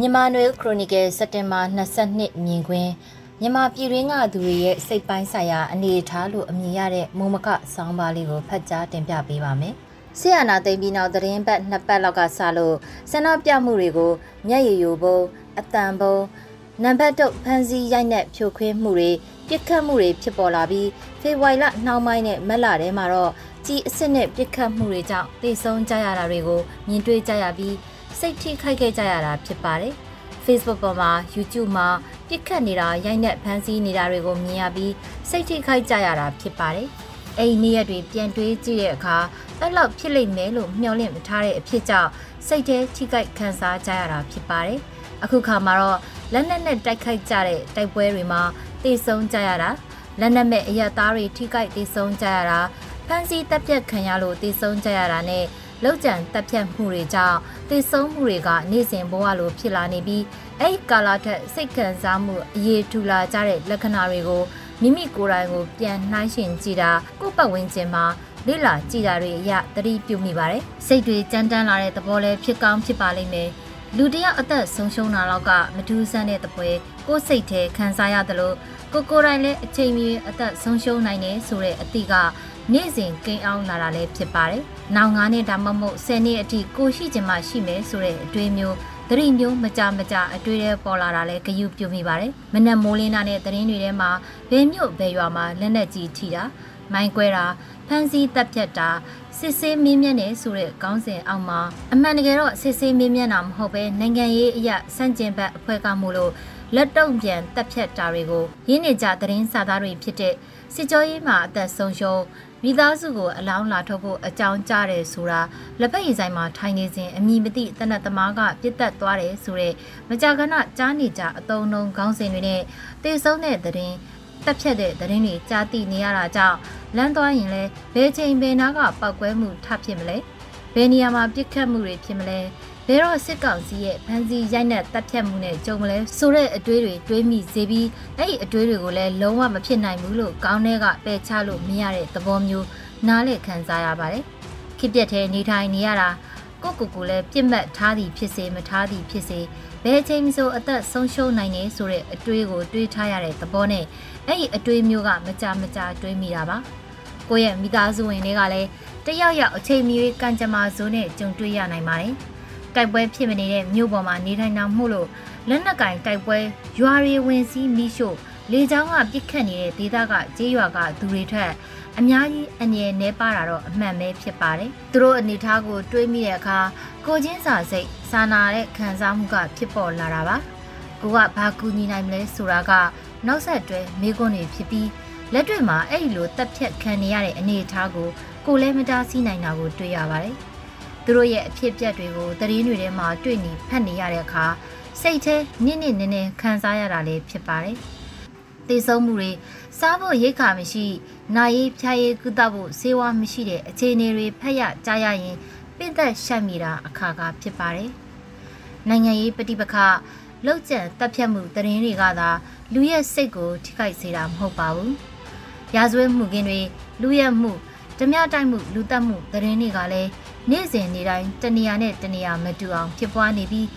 မြန်မာနွေခရိုနီကယ်စက်တင်ဘာ22မြင်ကွင်းမြန်မာပြည်ရင်းကသူတွေရဲ့စိတ်ပိုင်းဆိုင်ရာအနေအထားလို့အမည်ရတဲ့မုံမကဆောင်းပါးလေးကိုဖတ်ကြားတင်ပြပေးပါမယ်။ဆီယနာသိမ့်ပြီးနောက်သတင်းပတ်နှစ်ပတ်လောက်ကစလို့ဆန္ဒပြမှုတွေကိုမျက်ရည်ယိုဘုံအတန်ဘုံနံပါတ်တုတ်ဖန်စီရိုက်နှက်ဖြိုခွင်းမှုတွေပြစ်ခတ်မှုတွေဖြစ်ပေါ်လာပြီးဖေဖော်ဝါရီလနှောင်းပိုင်းနဲ့မက်လာထဲမှာတော့ကြီးအစ်စ်နဲ့ပြစ်ခတ်မှုတွေကြောင့်တိတ်ဆုံးကြရတာတွေကိုမြင်တွေ့ကြရပြီး စိတ်ထိခိုက်ခဲ့ကြရတာဖြစ်ပါတယ်။ Facebook ပေါ်မှာ YouTube မှာပြစ်ခတ်နေတာရိုက်နှက်ဖန်ဆီးနေတာတွေကိုမြင်ရပြီးစိတ်ထိခိုက်ကြရတာဖြစ်ပါတယ်။အဲ့ဒီနေ့ရက်တွေပြန်တွေးကြည့်တဲ့အခါအဲ့လောက်ဖြစ်လိမ့်မယ်လို့မျှော်လင့်မထားတဲ့အဖြစ်ကြောင့်စိတ်ထဲထိခိုက်ခံစားကြရတာဖြစ်ပါတယ်။အခုခါမှာတော့လက်နက်နဲ့တိုက်ခိုက်ကြတဲ့တိုက်ပွဲတွေမှာတေဆုံးကြရတာလက်နက်မဲ့အရသားတွေထိခိုက်တေဆုံးကြရတာဖန်စီတပ်ပြတ်ခံရလို့တေဆုံးကြရတာနဲ့လောက်ကျန်တပ်ဖြတ်မှုတွေကြောင့် တည်ဆုံးမှုတွေကနေ့စဉ်ဘဝလိုဖြစ်လာနေပြီးအဲ့ဒီကာလထက်စိတ်ခံစားမှုအရေးထူလာကြတဲ့လက္ခဏာတွေကိုမိမိကိုယ်တိုင်ကိုပြန်နှိုင်းယှဉ်ကြည့်တာကိုယ့်ပတ်ဝန်းကျင်မှာလေ့လာကြည့်တာတွေအရသတိပြုမိပါတယ်စိတ်တွေကြမ်းတမ်းလာတဲ့သဘောလည်းဖြစ်ကောင်းဖြစ်ပါလိမ့်မယ် လူတယောက်အသက်ဆုံးရှုံးတာတော့ကမထူးဆန်းတဲ့သပွဲကိုယ်စိတ်ထဲခံစားရတယ်လို့ကိုကိုယ်တိုင်လည်းအချိန်မီအသက်ဆုံးရှုံးနိုင်တယ်ဆိုတဲ့အသည့်ကနေ့စဉ်ကိန်းအောင်လာတာလည်းဖြစ်ပါတယ်။နောက်9နှစ်ဒါမှမဟုတ်10နှစ်အထိကိုရှိချင်မှရှိမယ်ဆိုတဲ့အတွေးမျိုးသတိမျိုးမကြမကြအတွေ့အပေါ်လာတာလဲဂယုပြုမိပါတယ်။မနက်မိုးလင်းတာနဲ့သတင်းတွေထဲမှာဘယ်မြို့ဘယ်ရွာမှာလက်နက်ကြီးထိတာ မိုင်းကွဲတာဖမ်းဆီးတပ်ဖြတ်တာစစ်ဆေးမင်းမြတ်နေဆိုတဲ့ခေါင်းစဉ်အောက်မှာအမှန်တကယ်တော့စစ်ဆေးမင်းမြတ်တာမဟုတ်ပဲနိုင်ငံရေးအရာစန့်ကျင်ဘက်အဖွဲ့ကမို့လို့လက်တုံပြန်တပ်ဖြတ်တာတွေကိုရင်းနေကြသတင်းစာသားတွေဖြစ်တဲ့စစ်ကြောရေးမှာအသက်ဆုံးရှုံးမိသားစုကိုအလောင်းလာထုတ်ဖို့အကြောင်းကြားတယ်ဆိုတာလက်ဖက်ရည်ဆိုင်မှာထိုင်နေစဉ်အမိမသိတနတ်သမားကပြစ်တက်သွားတယ်ဆိုတဲ့မကြာခဏကြားနေကြအတုံးလုံးခေါင်းစဉ်တွေနဲ့တေဆုံးတဲ့သတင်း တက်ဖြတ်တဲ့သတင်းတွေကြားသိနေရတာကြောင့်လမ်းသွားရင်လဲဘယ်ချိန်ဘယ်နာကပောက်ကွဲမှုထဖြစ်မလဲဘယ်နေရာမှာပြစ်ခတ်မှုတွေဖြစ်မလဲဘယ်တော့စစ်ကောင်စီရဲ့ဖမ်းဆီးရိုက်နှက်တပ်ဖြတ်မှုနဲ့ကြုံမလဲဆိုတဲ့အတွေးတွေတွေးမိစေပြီးအဲ့ဒီအတွေးတွေကိုလည်းလုံးဝမဖြစ်နိုင်ဘူးလို့ကောင်းတဲ့ကပယ်ချလို့မရတဲ့သဘောမျိုးနားလည်ခံစားရပါတယ်။ခစ်ပြက်တဲ့နေထိုင်နေရတာကိုကိုကိုလည်းပြစ်မှတ်ထားသည်ဖြစ်စေမထားသည်ဖြစ်စေ ဘယ်ချိန်မှဆိုအသက်ဆုံးရှုံးနိုင်နေဆိုတဲ့အတွေးကိုတွေးထားရတဲ့သဘောနဲ့အဲ့ဒီအတွေးမျိုးကမကြမကြတွေးမိတာပါ။ကိုယ့်ရဲ့မိသားစုဝင်တွေကလည်းတယောက်ယောက်အချိန်မီကံကြမ္မာဇိုးနဲ့ကြုံတွေ့ရနိုင်ပါတယ်။တိုက်ပွဲဖြစ်မနေတဲ့မြို့ပေါ်မှာနေထိုင်တာမှုလို့လက်နက်ကင်တိုက်ပွဲရွာတွေဝင်စီးမိရှို့လေကြောင်းကပြစ်ခတ်နေတဲ့ဒေသကကျေးရွာကသူတွေထက်အများကြီးအငြင်းနေပါတာတော့အမှန်ပဲဖြစ်ပါတယ်။သူတို့အနေထားကိုတွေးမိတဲ့အခါ ကိုချင်းစာစိတ်စာနာတဲ့ခံစားမှုကဖြစ်ပေါ်လာတာပါ။ကိုကဘာကူညီနိုင်မလဲဆိုတာကနောက်ဆက်တွဲမိကွန်းတွေဖြစ်ပြီးလက်တွေ့မှာအဲ့ဒီလိုတက်ဖြတ်ခံနေရတဲ့အနေအထားကိုကိုလည်းမတားဆီးနိုင်တာကိုတွေ့ရပါတယ်။သူတို့ရဲ့အဖြစ်အပျက်တွေကိုသတင်းတွေထဲမှာတွေ့နေဖတ်နေရတဲ့အခါစိတ်ထဲနစ်နစ်နဲနဲခံစားရတာလည်းဖြစ်ပါတယ်။သေဆုံးမှုတွေစားဖို့ရိတ်ခါမရှိနိုင်ရေးဖြာရေးကုသဖို့ဆေးဝါးမရှိတဲ့အခြေအနေတွေဖက်ရကြားရရင် ပြင့်သက်ရှက်မိတာအခါကဖြစ်ပါတယ်။နိုင်ငံရေးပဋိပက္ခလောက်ကျန်တပ်ဖြတ်မှုသတင်းတွေကသာလူရဲ့စိတ်ကိုထိခိုက်စေတာမဟုတ်ပါဘူး။ရာဇဝတ်မှုကင်းတွေလူရဲ့မှုဓမြတိုက်မှုလူတက်မှုသတင်းတွေကလည်းနေ့စဉ်နေ့တိုင်းတနေရာနဲ့တနေရာမတူအောင်ဖြစ်ပွားနေပြီး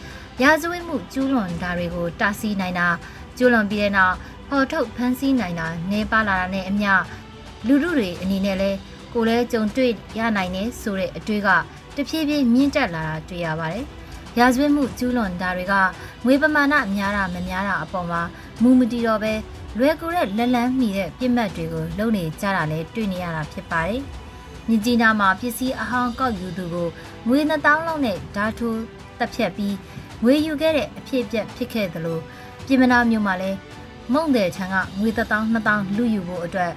ရာဇဝတ်မှုကျူးလွန်တာတွေကိုတားဆီးနိုင်တာကျူးလွန်ပြီးတဲ့နောက်ပေါ်ထုတ်ဖမ်းဆီးနိုင်တာနေပါလာတာနဲ့အမျှလူလူတွေအနေနဲ့လဲ ကိုလဲကြုံတွေ့ရနိုင်နေဆိုတဲ့အတွေ့ကတဖြည်းဖြည်းမြင့်တက်လာတာတွေ့ရပါတယ်။ရာဇဝတ်မှုကျူးလွန်တာတွေကငွေပမာဏများတာမများတာအပေါ်မှာမူမတီတော့ပဲလွယ်ကူတဲ့လက်လန်းမိတဲ့ပြစ်မှတ်တွေကိုလုံနေကြတာလဲတွေ့နေရတာဖြစ်ပါတယ်။မြကြီးနားမှာပစ္စည်းအဟောင်းကောက်ယူသူကိုငွေ2000လောက်နဲ့ဓာတ်ထိုးတက်ဖြတ်ပြီးငွေယူခဲ့တဲ့အဖြစ်အပျက်ဖြစ်ခဲ့သလိုပြည်မနာမြို့မှာလည်းမုံတဲ့ချံကငွေ1000 2000လူယူဖို့အတွက်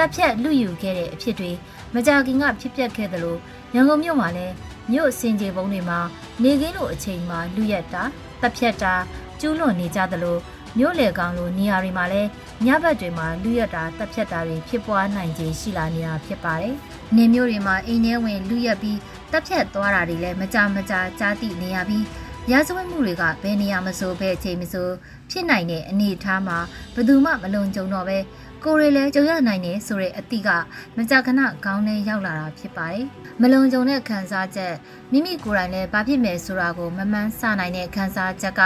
တက်ဖြတ်လူယူခဲ့တဲ့အဖြစ်တွေမကြခင်ကဖြစ်ပျက်ခဲ့သလိုရန်ကုန်မြို့မှာလည်းမြို့စင်ကြေပုံတွေမှာနေကင်းလိုအချိန်မှာလူရက်တာတက်ဖြတ်တာကျူးလွန်နေကြသလိုမြို့လေကောင်လိုနေရာတွေမှာလည်းညဘက်တွေမှာလူရက်တာတက်ဖြတ်တာတွေဖြစ်ပွားနိုင်ခြင်းရှိလာနေတာဖြစ်ပါတယ်။နေမျိုးတွေမှာအိမ်ထဲဝင်လူရက်ပြီးတက်ဖြတ်သွားတာတွေလည်းမကြမကြာကြားသိနေရပြီးရာဇဝတ်မှုတွေကဘယ်နေရာမဆိုဘဲအချိန်မဆိုဖြစ်နိုင်တဲ့အနေအထားမှာဘယ်သူမှမလုံခြုံတော့ပဲ ကိုရီလည်းကြုံရနိုင်တယ်ဆိုတဲ့အသည့်ကမကြာခဏခေါင်းထဲရောက်လာတာဖြစ်ပါတယ်။မလုံခြုံတဲ့ခံစားချက်မိမိကိုယ်တိုင်လည်းဘာဖြစ်မယ်ဆိုတာကိုမမှန်းဆနိုင်တဲ့ခံစားချက်က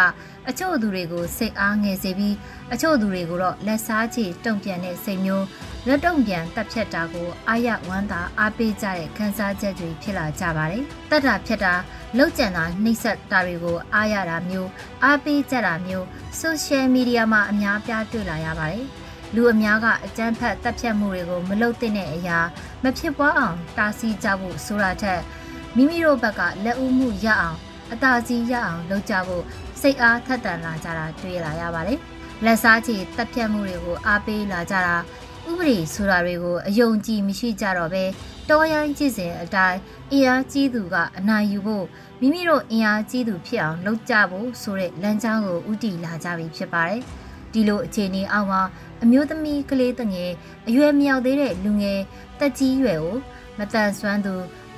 အချို့သူတွေကိုစိတ်အားငယ်စေပြီးအချို့သူတွေကိုတော့လက်စားချေတုံ့ပြန်တဲ့စိတ်မျိုးလက်တုံပြန်တက်ဖြတ်တာကိုအာရဝမ်းသာအားပေးကြတဲ့ခံစားချက်တွေဖြစ်လာကြပါတယ်။တတ်တာဖြတ်တာလောက်ကျန်တာနှိမ့်ဆက်တာတွေကိုအားရတာမျိုးအားပေးကြတာမျိုး social media မှာအများပြားတွေ့လာရပါတယ်။ လူအများကအကြမ်းဖက်တပ်ဖြတ်မှုတွေကိုမလုပ်သင့်တဲ့အရာမဖြစ်ပွားအောင်တားဆီးကြဖို့ဆိုတာထက်မိမိတို့ဘက်ကလက်ဦးမှုရအောင်အသာစီးရအောင်လုပ်ကြဖို့စိတ်အားထက်သန်လာကြတာတွေ့လာရပါတယ်။လက်စားချေတပ်ဖြတ်မှုတွေကိုအားပေးလာကြတာဥပဒေဆိုတာတွေကိုအယုံကြည်မရှိကြတော့ဘဲတော်ရိုင်းကြည့်စဉ်အတိုင်းအင်အားကြီးသူကအနိုင်ယူဖို့မိမိတို့အင်အားကြီးသူဖြစ်အောင်လုပ်ကြဖို့ဆိုတဲ့လမ်းကြောင်းကိုဥတီလာကြပြီဖြစ်ပါတယ်။ ဒီလိုအခြေအနေအောက်မှာအမျိုးသမီးကလေးတငယ်အရွယ်မရောက်သေးတဲ့လူငယ်တက်ကြီးရွယ်ကိုမတန်ဆွမ်းသူ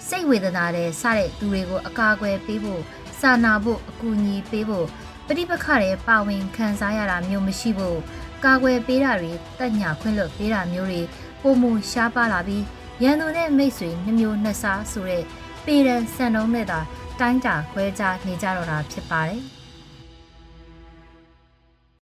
စိတ်ဝေဒနာတဲ့စတဲ့သူတွေကိုအကာအကွယ်ပေးဖို့စာနာဖို့အကူအညီပေးဖို့ပဋိပက္ခတွေပါဝင်ခံစားရတာမျိုးမရှိဖို့ကာကွယ်ပေးတာတွေတက်ညာခွင့်လွတ်ပေးတာမျိုးတွေပုံမှုရှားပါလာပြီးရန်သူနဲ့မိတ်ဆွေနှမျိုးနှစ်စားဆိုတဲ့ပေရန်စံနှုံးနဲ့သာတိုင်းတာခွဲခြားနေကြတော့တာဖြစ်ပါတယ်